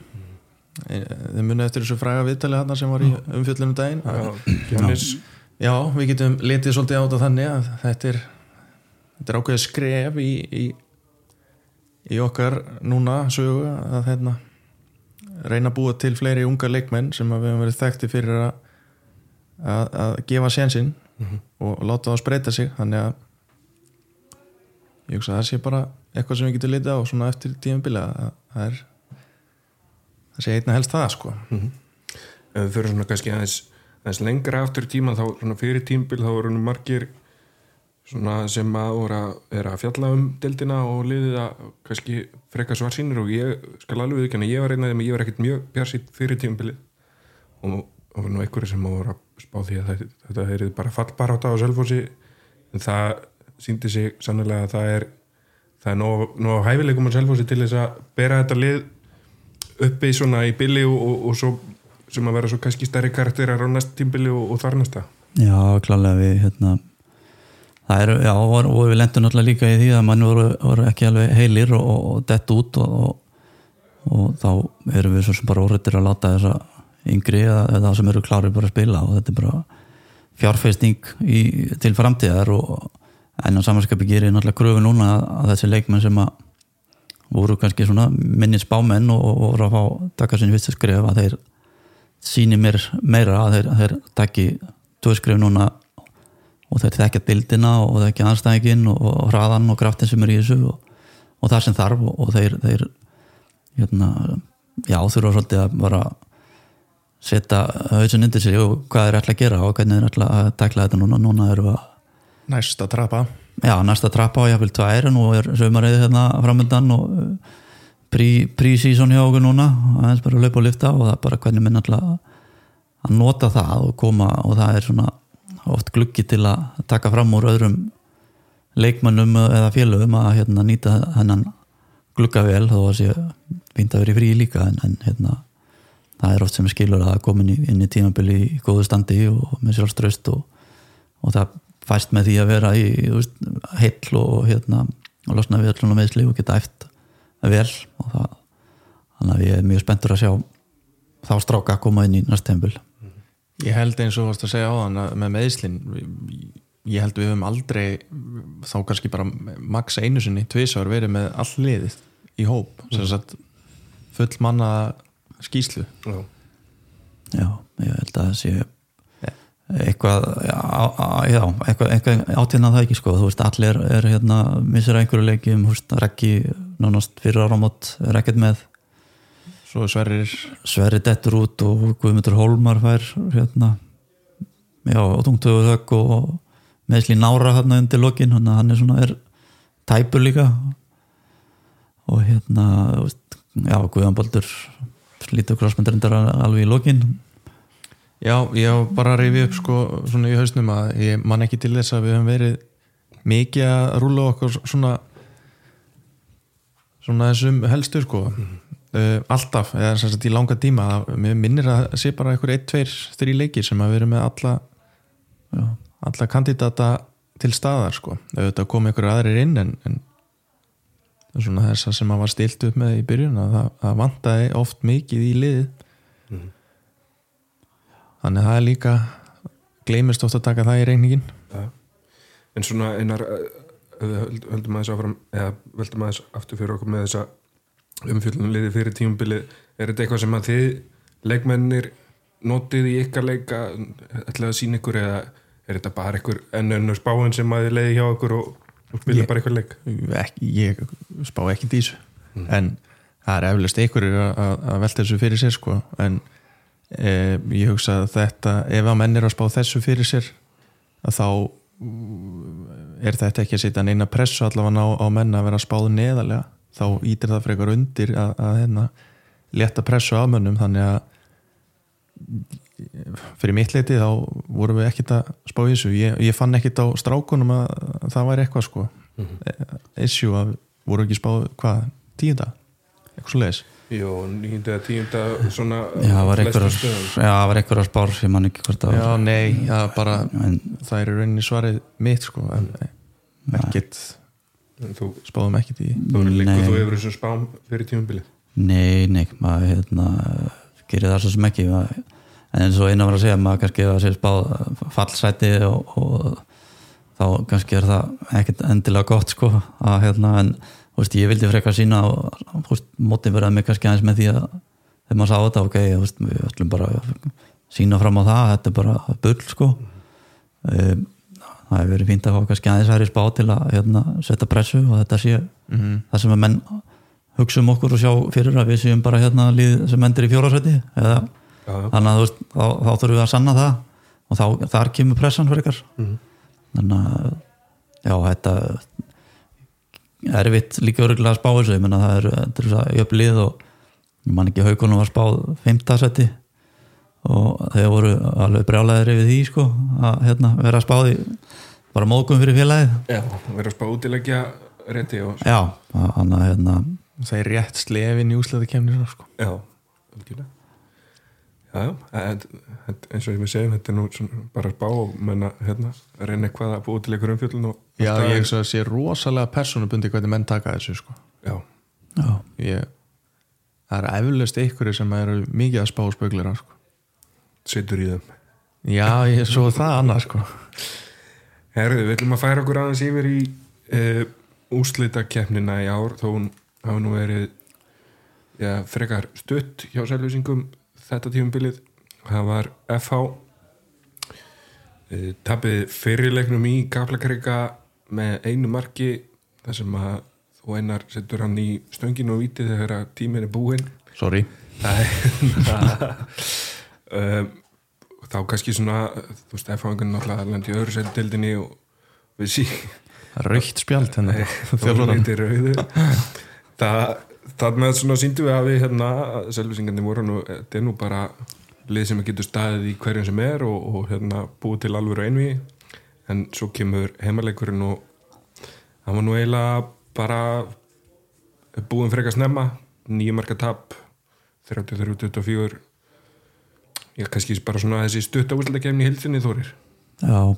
Þið munið eftir þessu fræga viðtali hann sem var í umfjöllunum daginn. Jónis, já, við getum litið svolítið á þetta þannig að þetta er, þetta er ákveðið skref í, í, í okkar núna sögu að hérna, reyna að búa til fleiri unga leikmenn sem við hefum verið þekkti fyrir að, að, að gefa sénsinn og láta það spreita sig. Þannig að ég hugsa að það sé bara eitthvað sem við getum litið á svona eftir tímabili að það er það sé einna helst það sko. Ef við fyrir svona kannski aðeins, aðeins lengra aftur tíma þá svona fyrir tímbil þá nú margir svona sem að voru að, er að fjalla um deildina og liðið að kannski frekka svar sínir og ég skal alveg viðkjanna, ég var einn af þeim að ég var ekkert mjög bjarsýtt fyrir tímabilið. Og og var nú einhverju sem voru að spá því að þetta, þetta er bara fallbaráta á Selfossi en það síndi sig sannlega að það er það er nóg, nóg hæfileikum á Selfossi til þess að bera þetta lið uppi svona í billi og, og, og svo sem að vera svo kannski stærri karakterar á næst tímbili og, og þar næsta. Já, klálega við hérna það er, já, og, og við lendum náttúrulega líka í því að mann voru, voru ekki alveg heilir og, og dett út og, og þá erum við svo sem bara órættir að láta þessa yngri eða, það sem eru klárið bara að spila og þetta er bara fjárfeisting í, til framtíðar og á samanskapi gerir náttúrulega kröfu núna að þessi leikmenn sem að voru kannski svona minni spámenn og, voru að fá taka sinni fyrst skrif að þeir síni mér meira að þeir, þeir takki tvö skrif núna og þeir þekkja bildina og þekkja anstæðingin og, og hraðan og kraftin sem er í þessu og, og það sem þarf og, og þeir, þeir hérna, já þurfa svolítið að bara setja hausin undir sig og hvað er alltaf að gera og hvernig er alltaf að takla þetta núna. Núna eru að næsta trappa. Já, næsta trappa og jáfnvel tvær nú er sömarið hérna framöndan og prí-sísón hjá okkur núna aðeins bara að laupa og lyfta og það er bara hvernig minn alltaf að nota það og koma og það er svona oft gluggi til að taka fram úr öðrum leikmannum eða félögum að hérna, nýta hennan glugga vel þó að sé fínt að vera í frí líka en, en hérna það er oft sem skilur að komin inn í tímabili í góðu standi og með sjálfströst og, og það fæst með því að vera í veist, heill og hérna og losna við öllum meðsli og geta eftir vel og það þannig að ég er mjög spenntur að sjá þá stráka að koma inn í næst tempul Ég held eins og varst að segja á þann með meðslin ég held við höfum aldrei þá kannski bara maks einu sinni tvísar verið með all liðið í hóp mm. full manna skýslu Já. Já, ég held að það sé eitthvað já, já eitthvað, eitthvað átíðna það ekki sko þú veist, allir er hérna missir einhverju leiki um, þú veist, Rekki nánast fyrir áramót er ekkert með svo Sverrir. Sverrir dettur út og Guðmundur Hólmar fær hérna já, og tungtöðu þögg og meðsli nára hérna undir lokin hann er svona, er tæpur líka. Og hérna já, Guðan Baldur lítið krossmyndarindar alveg í lokin. Já, ég bara reyfi upp sko svona í hausnum að ég man ekki til þess að við höfum verið mikið að rúla okkur svona svona þessum helstu sko. mm. Uh, alltaf, eða sem sagt í langa tíma mér minnir að sé bara einhver 1, 2, 3 leikir sem að vera með alla Já. alla kandidata til staðar sko, auðvitað kom einhverju aðrir inn en, en svona þess að sem að var stilt upp með í byrjun að það, það vantaði oft mikið í lið mm. þannig að það er líka gleymist oft að taka það í reyningin ja. en svona einar höldum aðeins áfram eða höldum aðeins aftur fyrir okkur með þessa umfjöldunum liði fyrir tímumbili er þetta eitthvað sem að þið leikmennir notið í ykkar leika ætlaði að sína ykkur eða er þetta bara ykkur enn ennur spáin sem að þið leiði hjá okkur og og spila bara eitthvað leik ekki, ég spá ekki dísu mm. en það er eflust einhverju að velta þessu fyrir sér sko. en e, ég hugsa að þetta ef að menn er að spá þessu fyrir sér að þá er þetta ekki að setja neina pressu allavega á, á menna að vera spáð neðalega þá ítir það frekar undir að, að hérna, leta pressu á mönnum. Þannig að fyrir mitt leiti þá vorum við ekkert að spá í þessu. Ég, ég fann ekkert á strákunum að, að það væri eitthvað sko. Mm -hmm. issue að voru ekki spáð hvað, tíunda? eitthvað svo leiðis Jó, nýjunda eða tíunda svona Já, það var einhverjar spár sem mann ekki hvort að Já, nei, já, bara en, það er rauninni svarið mitt sko en ekkert spáðum ekkert í Þú þú hefur þessu spám fyrir tímumbilið Nei, nei, maður hérna, gerir það svo sem ekki maður. En eins og eina var að segja maður kannski að sér spáð fallsæti og, og þá kannski er það ekkert endilega gott sko að hérna en veist, ég vildi frekar sína og motiveraði mig kannski aðeins með því að þegar maður sá þetta ok, veist, við ætlum bara að sína fram á það þetta er bara bull sko. Mm. Það hefur verið fínt að fá kannski aðeins hæri spá til að hérna, setja pressu og þetta sé mm -hmm. það sem að menn hugsa um okkur og sjá fyrir að við séum bara hérna líð sem endur í fjórasæti eða já, já. þannig að veist, þá, þá þurfum við að sanna það og þá, þar kemur pressan fyrir ykkar mm -hmm. þannig að já, þetta erfitt líka örgulega að spá þessu ég menna það er, þetta er svo jöfnlið og ég man ekki haugunum var spáð fimmtasetti og þeir voru alveg brjálæðir yfir því sko að hérna, vera spáði bara móðgum fyrir félagið Já, vera að spá útilegja rétti og já, hann að hérna það er rétt slefin í úsleita kemnir sko. Já, algjörlega Já, já, en, en, eins og ég með segjum þetta er nú bara að spá og menna hérna, að reyna eitthvað að búið til einhver umfjöldun og já, ég að sé rosalega persónubundi hvernig menn taka þessu sko. já, já, ég, það er eflaust ykkur sem eru mikið að spá spöglir sko. Situr í þeim. Já, ég svo það annað sko. Herðu, við ætlum að færa okkur aðeins yfir í uh, úslita keppnina í ár þó hún hafa nú verið já, frekar stutt hjá sælvísingum þetta tímumbilið það var FH uh, tapið fyrirleiknum í Kaplakrika með einu marki þar sem að þú einar setur hann í stönginu og víti þegar að tíminn er búinn. Sorry. Það er um, þá kannski svona þú veist, F-fangun náttúrulega lendi öðru setildinni og við sí raukt spjald hennar það með svona síndum við að við hérna, selvisingandi voru nú, þetta er nú bara lið sem getur staðið í hverjum sem er og, og hérna búið til alvöru einvi en svo kemur heimaleikurinn og það var nú eiginlega bara búin frekar snemma. Nýju marka tap 33-24 ég kannski bara svona þessi stutt á útlæðakefni í hildinni þórir. Já.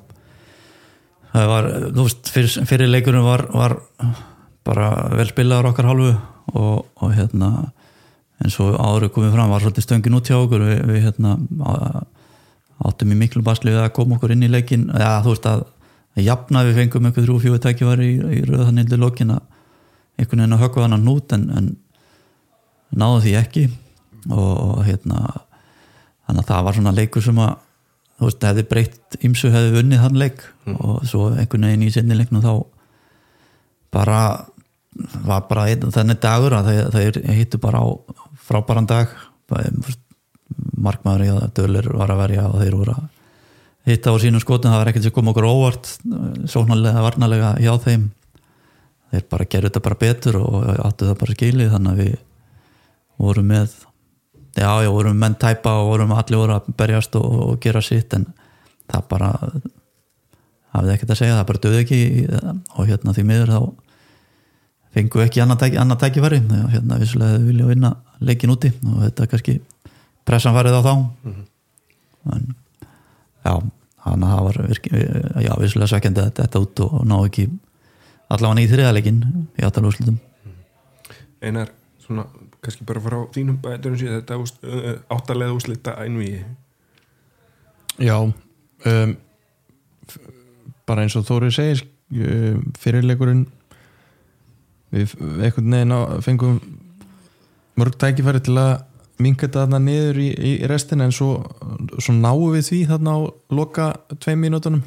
Það var, þú veist, fyrir, fyrir leikurinn var, var bara vel spilaður okkar hálfu og, og hérna eins og áður komið fram var svolítið stöngin út hjá okkur. Við, við hérna áttum í miklu basli við að koma okkur inn í leikin já, þú veist að, að jafna við fengum einhver þrjú fjóðu tækifæri í, í rauðanildu lokin að einhvern veginn að höggva hann nút en, en náðu því ekki. Og hérna þannig að það var svona leikur sem að þú veist, hefði breytt ymsu hefði vunnið hann leik. Og svo einhvern veginn í sinni leiknum þá bara var bara þenni dagur að þeir, hittu bara á frábæran dag. Markmaður í að dölur var að verja og þeir voru að hitta á sínum skotum, það var ekkert sem kom okkur óvart sóknarlega, varnarlega hjá þeim. Þeir bara gerðu þetta bara betur og áttu það bara skilið þannig að við vorum með já, já, vorum menn tæpa og vorum allir voru að berjast og, og gera sitt en það bara hafði ekkert að segja, það bara döði ekki og hérna því miður þá fengu ekki annað tæki, annað tækifæri. Og hérna vissulega vilja vinna leikin úti og þetta er kannski pressan farið á þá. En já, hann það var virki, já, vissulega svekkjandi þetta, þetta út og ná ekki allavega í þriðaleikin í áttalúslutum Einar, svona, kannski bara frá þínum bæturum síðan þetta úst, uh, áttalega úslita einví já um, bara eins og Þóri segir um, fyrirleikurinn við einhvern veginn á- fengum mörg tækifæri til að minka þetta niður í, í restin en svo, svo náum við því þarna á loka tveim mínútonum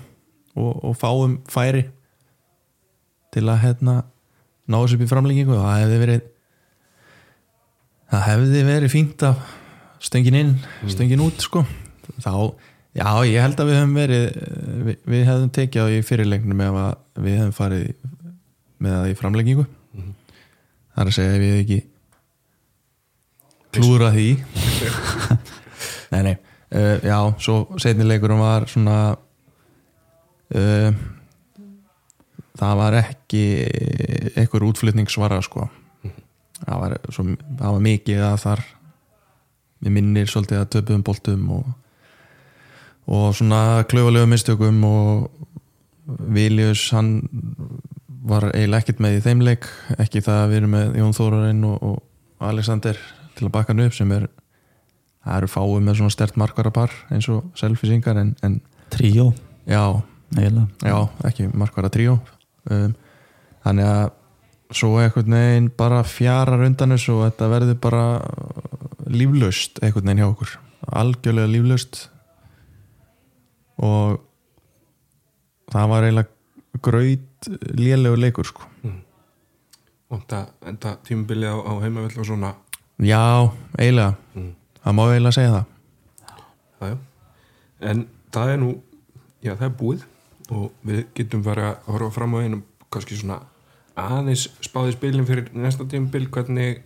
og, og fáum færi til að hérna ná þessu upp í framlengingu. Og það hefði verið það hefði verið fínt að stöngin inn, stöngin út sko. Þá, já ég held að við hefum verið við, við hefðum tekið á í fyrirleiknum ef að við hefum farið með það í framlengingu. Það er að segja ef við ekki klúra því. Nei nei. Uh, já, svo setni leikurum var svona uh, það var ekki einhver útflutningsvara sko það var, svo, það var mikið að þar við minnir svolítið að töpuðum boltum og, og svona klöfalegu mistökum og Viljus hann var eiginlega ekkert með í þeim leik ekki það að við erum með Jón Þórarinn og, og Alexander til að baka hann upp sem er það eru fáið með svona stert markvarapar eins og selfisingar en, en tríó, já, já, ekki markvara tríó. Um, þannig að svo einhvern veginn bara fjarar undan þessu og þetta verður bara líflaust einhvern veginn hjá okkur. Algjörlega líflaust. Og það var eiginlega graut lélegur leikur sko. Og það enda tímabili á, á heimavell og svona. Já, eiginlega. Mm. það má eiginlega segja það. Já, já. en það er nú já það er búið og við getum fara að horfa fram á einum kannski svona aðeins spáði spilin fyrir næsta tímabil hvernig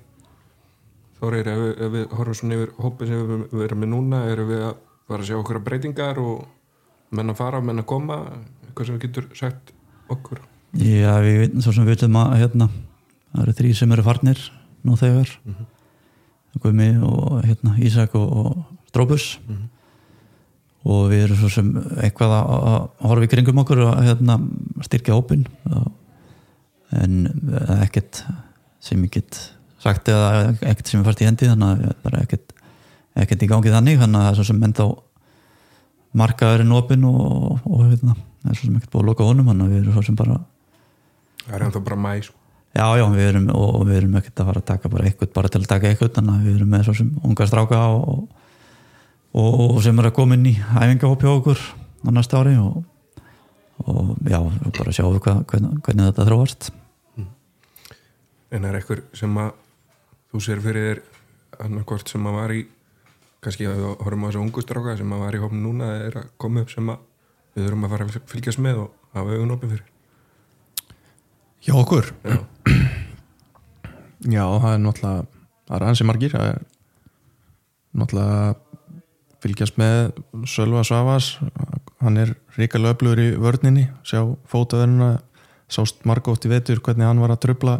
Þórir, ef, við- ef við horfum svona yfir hópið sem við við erum með núna erum við að fara að sjá okkur breytingar og menn að fara, menn að koma? Eitthvað sem við getur sagt okkur? Já, við veitum svo sem við veitum að hérna, það eru þrý sem eru farnir nú þegar. Guðmi og hérna, Ísak og, og Stróbus og við erum svo sem eitthvað að, að horfa í kringum okkur og hérna, styrkja hópin og, en eh, ekkert sem ég get sagt eða ekkert sem ég fast í hendi þannig að er ekkert, ekkert í gangi þannig þannig að það er svo sem ennþá markaðurinn opinn og, og hérna, það er svo sem ekkert búið að loka honum þannig að við erum svo sem bara það er ennþá bara mæ sko. Já, já, við erum, og, og við erum ekkert að fara að taka bara eitthvað, bara til að taka eitthvað þannig að við erum með svo sem unga stráka og, og, og sem er að koma inn í æfingahóp hjá okkur á næsta ári og, og já, bara sjáum við hvað, hvernig, hvernig þetta þróast en er eitthvað sem að þú sér fyrir þér annarkvort sem að var í kannski að við horfum á þessu ungu stráka sem að var í hópin núna er að koma upp sem að við þurfum að fara að fylgjast með og hafa augun opið fyrir? Hjá okkur? Já. já, það er náttúrulega það er ansi margir það er náttúrulega fylgjast með Sölva Svavas hann er ríkalega öflugur í vörninni sjá fótaverðina sást margótt í vetur hvernig hann var að trubla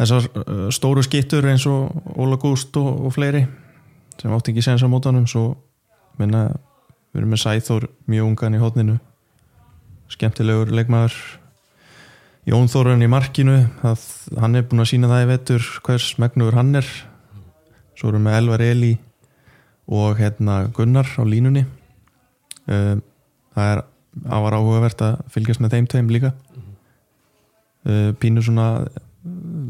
þessar uh, stóru skittur eins og Óla Gúst og, og fleiri sem átti ekki senst á mótanum svo minna við erum með Sæþór mjög ungan í hótninu skemmtilegur leikmaður. Jón Þóran í markinu það, hann er búin að sína það í vetur hvers megnuður hann er. Svo erum við Elvar Eli og hérna Gunnar á línunni. Um, það er afar áhugavert að fylgjast með þeim tveim líka. Uh, pínu svona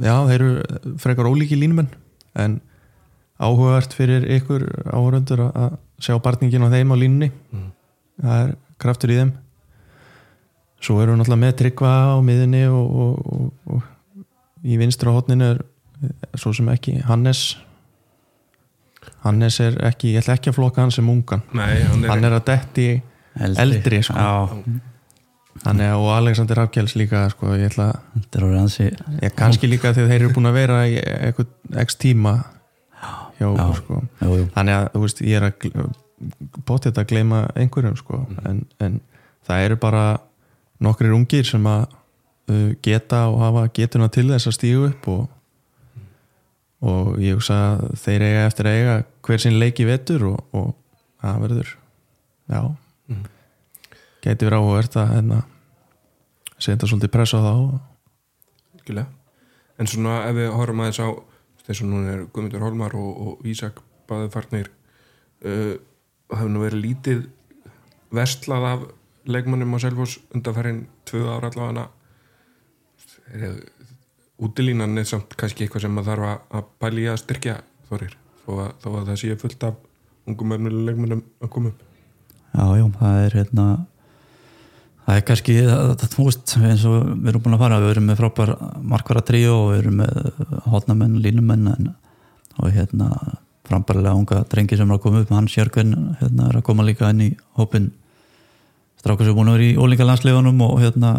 já, þeir eru frekar ólíki línumenn en áhugavert fyrir ykkur áhörundur að sjá barningin á þeim á línunni. Það er kraftur í þeim. Svo erum við náttúrulega með tryggva á miðinni og, og, og, og í vinstra hotninu er svo sem ekki Hannes. Hannes er ekki, ég ætla ekki að flokka hann sem ungan. Nei, hann er, hann er að detti eldri, sko. Já, hann er og Alexander Hafkjáls líka sko, ég ætla ég, kannski líka þegar þeir eru búin að vera í eitthvað x tíma hjá okkur sko. jú, jú. þannig að þú veist, ég er að bótt þetta að gleyma einhverjum sko. en, en það eru bara nokkrir ungir sem að uh, geta og hafa getuna til þess að stígu upp og, og ég hugsa að þeir eiga eftir að eiga hver sinn leiki vetur og, og það verður já geti verið áhugavert að hérna, setja svolítið press á þá. Algjörlega. En svona ef við horfum aðeins á þess að núna er Guðmundur Holmar og, og Ísak báðið farnir uh, hafði nú verið lítið verslað af leikmannum á Selfoss undanferðin tvö ára allavega. Er, útilínan er samt kannski eitthvað sem maður þarf að, pæli að styrkja þorir þó að, þó að það sé fullt af ungum öfnuleg leikmannum að koma upp. Já, já, það er hérna það er kannski þú veist, eins og við erum búin að fara við erum með frábær markvara tríó og við erum með hotnamenn, línumenn en, og hérna frambarilega unga drengi sem er að koma upp hans Jörgvin hérna, er að koma líka inn í hópin strákur sem búin að vera í ólíka landsliðunum og hérna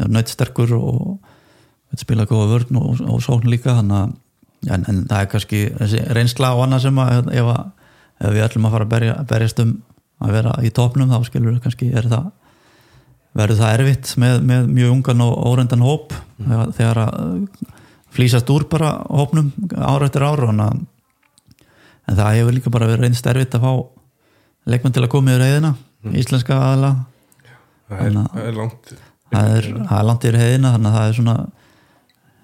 er nöytsterkur og spila góða vörn og, og sókn líka að en, en það er kannski reynsla og annað sem að ef, ef við ætlum að fara að berja, berjast um að vera í topnum þá skilur við kannski er það verður það erfitt með, með mjög ungan og óreindan hóp. Þegar, þegar að flýsast úr bara hópnum ára eftir ára en, að, en það hefur líka bara verið reynst erfitt að fá leikmenn til að koma í reyðina íslenska aðla það það er langt það er, það er langt yfir heiðina þannig að það er svona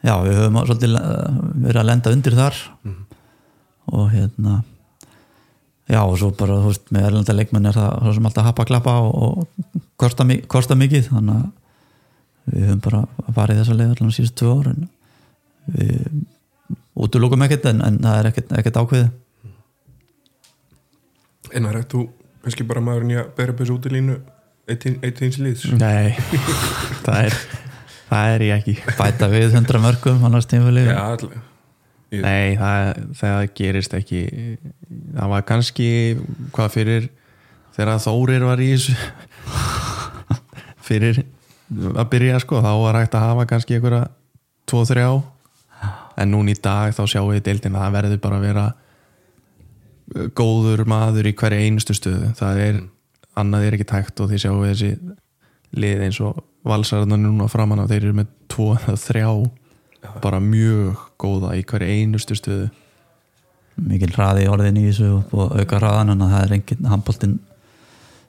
já, við höfum svolítið eh, verið að lenda undir þar. Og hérna já, og svo bara, þú veist, með erlenda leikmenn er það svo sem alltaf hapa klappa og, og kosta, kosta mikið. Þannig að við höfum bara farið þessa leið allan síðust tvö ár en við útlokum ekkert en, en það er ekkert, ekkert ákveðið. En það er þú kannski bara maðurinn í að bera upp þessu útilínu eitt eitt eins liðs? Nei, það er það er ég ekki. Bæta við 100 mörgum annars tímfili Já, all, ég, Nei, það, það gerist ekki. Það var kannski hvað fyrir þegar Þórir var í þessu fyrir að byrja sko þá var hægt að hafa kannski einhverja 2-3 en núna í dag þá sjáum við deildin að það verður bara að vera uh, góður maður í hverja einustu stöðu. Það er, annað er ekki tækt og því sjáum við þessi lið eins og valsarðan núna framan af þeir eru með 2-3 bara mjög góða í hverja einustu stöðu. Mikil hraði í orðin í þessu og auka hraðan en það er engin handbóltin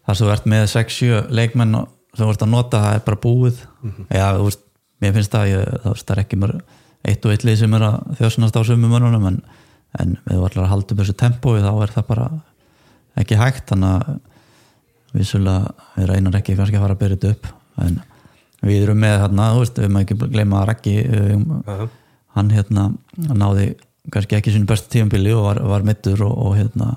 þar sem ert með 6-7 leikmenn sem ert að nota það er bara búið. Já, þú veist, mér finnst það ég, það, er ekki mér eitt og eitt lið sem er að þjósnast á sömu mörnunum en, en við allar að halda um þessu tempói þá er það bara ekki hægt þannig að vissulega við reynar ekki kannski að fara að byrja þetta upp en við erum með hérna, þú veist, við maður ekki gleyma að Raggi um, Já. hann hérna náði kannski ekki sínu bestu tímanbili og var, var mittur og, og hérna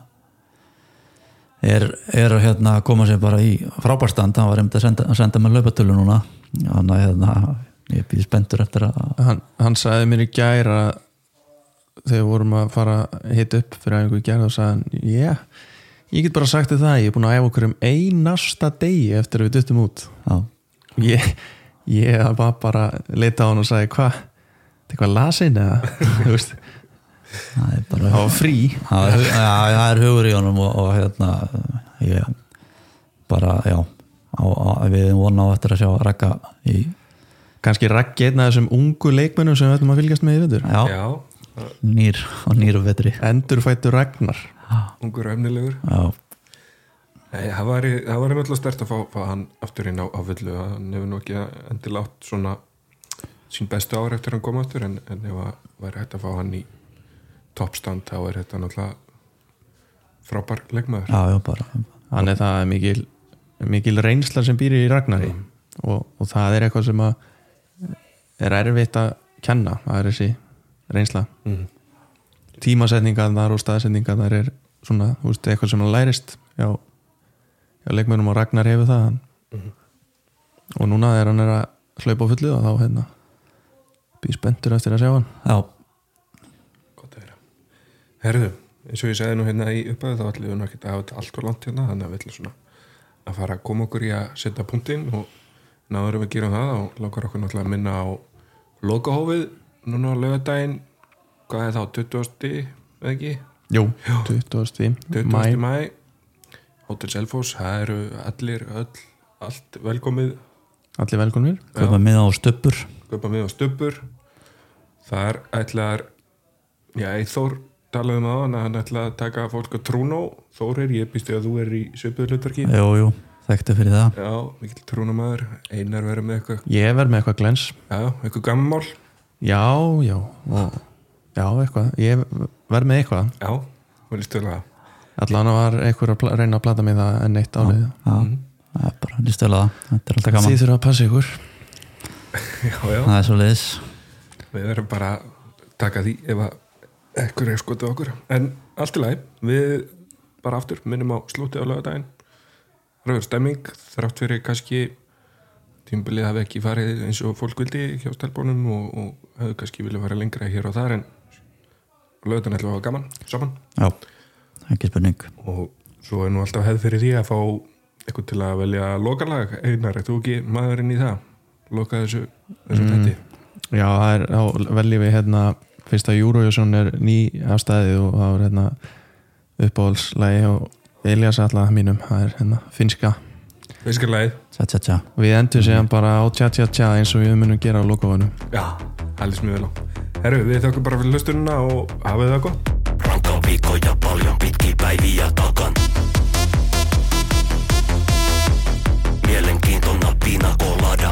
er, er að hérna koma sér bara í frábærstand hann var að senda, að senda með laupatölu núna. Hann að hérna ég býð spendur eftir að hann, hann sagði mér í gær að þegar vorum að fara að hita upp fyrir að einhverju gær þá sagði hann yeah, ég get bara sagt þér það ég er búin að æfa okkur um einasta degi eftir að við duttum út. Já, ég, ég var bara að leita á hann og sagði hvað, þetta er eitthvað lasin eða? Þú veist, það er bara það var frí. Það er, já, það er hugur í honum og, og hérna ég bara, já á, á, við erum vona á eftir að sjá Ragga í, kannski raggi einn af þessum ungu leikmennum sem við ætlum að fylgjast með í veitur já, Já, nýr og nýr og vetri endurfættu Ragnar. Ungur og efnilegur. Já, Nei, það var, það var einmitt stert að fá, fá hann aftur inn á, á fullu hann hefur nú ekki endilega átt svona sín bestu ár eftir hann kom aftur en, en ef að væri hægt að fá hann í toppstand þá er þetta náttúrulega frábær leikmaður. Já, já, bara. Hann er það mikil, mikil reynsla sem býr í Ragnari. Og, og það er eitthvað sem er erfitt að kenna það er þessi reynsla. Mm. tímasetningarnar og staðsetningarnar er svona, þú veist, eitthvað sem að lærist já, já leikmennum og Ragnar hefur það hann. og núna er hann er að hlaupa á fullu og þá hérna býð spenntur eftir að sjá hann já, gott að vera Herðu, eins og ég segði nú hérna í upphæðu þá ætlum við nú ekki að hafa þetta allt og langt hérna þannig að við ætlum svona að fara að koma okkur í að setja punktinn og náður við gerum það og langar okkur náttúrulega að minna á lokahófið núna á lögadaginn hvað er þá, 20. eða ekki? Jú, 20. 20. mæ mæ Hotel Selfoss, það eru allir öll, allt velkomið. Allir velkonir köpa miða á stöppur köpa með á stöppur þar ætlar já, Eithór talaði um það hann ætla að taka fólk að trúnó. Þórir, ég býstu að þú er í söpuðu hlutverki. Jú, jú, þekkti fyrir það. Já, mikil trúnómaður. Einar verður með eitthvað ég verð með eitthvað glens. Já, eitthvað gammál já, já, og, já, eitthvað. Ég verð með eitthvað. Já, verður stöðlega allan var eitthvað að reyna að plata mig það enn eitt álið já, það er bara lístöla það þetta er alltaf gaman, þið þurfa að passa ykkur. Já, já, það er svo leiðis við verðum bara að taka því ef að ekkur er skotið okkur. En allt í lagi, við bara aftur minnum á slútið á lögadaginn rauður stemming þrátt fyrir kannski tímbilið hafi ekki farið eins og fólk vildi hjá stelbónum og, og hefðu kannski vilja fara lengra hér og þar en lögadaginn ætlum við að hafa gaman saman. Já, ekki spurning. Og svo er nú alltaf hefð fyrir því að fá eitthvað til að velja lokalag. Einar, er þú ekki maðurinn í það? Loka þessu, þessu Mm. mm. já, það er, þá veljum við hérna fyrst að Eurovision er ný afstæði og það er hérna uppáhaldslægi og Elias alltaf mínum, það er hérna finska Fiskarlæð, tja tja tja. Við endur séðan bara á tja tja tja eins og við munum gera á lokafannu já, vel á Herru, við þakkum bara fyrir hlustununa og hafið það gott on viikkoja paljon pitkiä päiviä takan. Mielenkiinto pina kolada.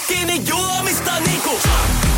kaikki, niin juomista niinku...